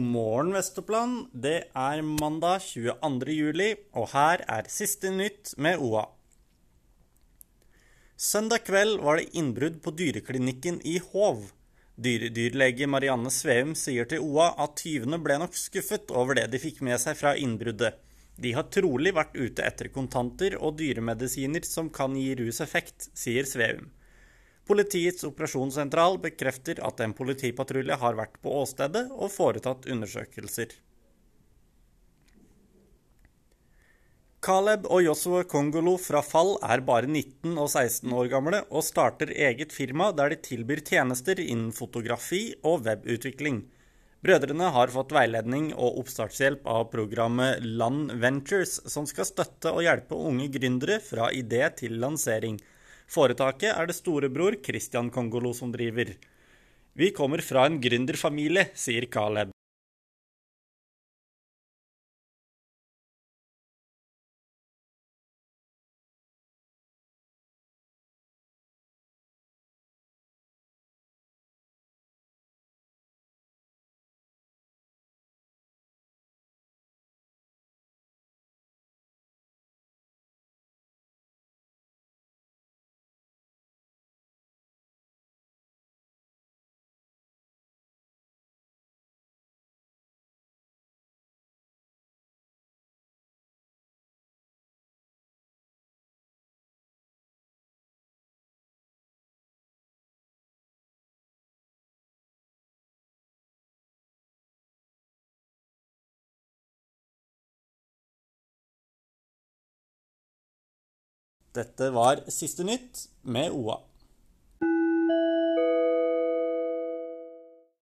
morgen, Vestoppland. Det er mandag 22. juli, og her er siste nytt med OA. Søndag kveld var det innbrudd på dyreklinikken i Hov. Dyredyrlege Marianne Sveum sier til OA at tyvene ble nok skuffet over det de fikk med seg fra innbruddet. De har trolig vært ute etter kontanter og dyremedisiner som kan gi ruseffekt, sier Sveum. Politiets operasjonssentral bekrefter at en politipatrulje har vært på åstedet og foretatt undersøkelser. Caleb og Joshua Kongolo fra Fall er bare 19 og 16 år gamle og starter eget firma der de tilbyr tjenester innen fotografi og webutvikling. Brødrene har fått veiledning og oppstartshjelp av programmet Land Ventures, som skal støtte og hjelpe unge gründere fra idé til lansering. Foretaket er det storebror Christian Kongolo som driver. Vi kommer fra en gründerfamilie, sier Caleb. Dette var siste nytt med OA.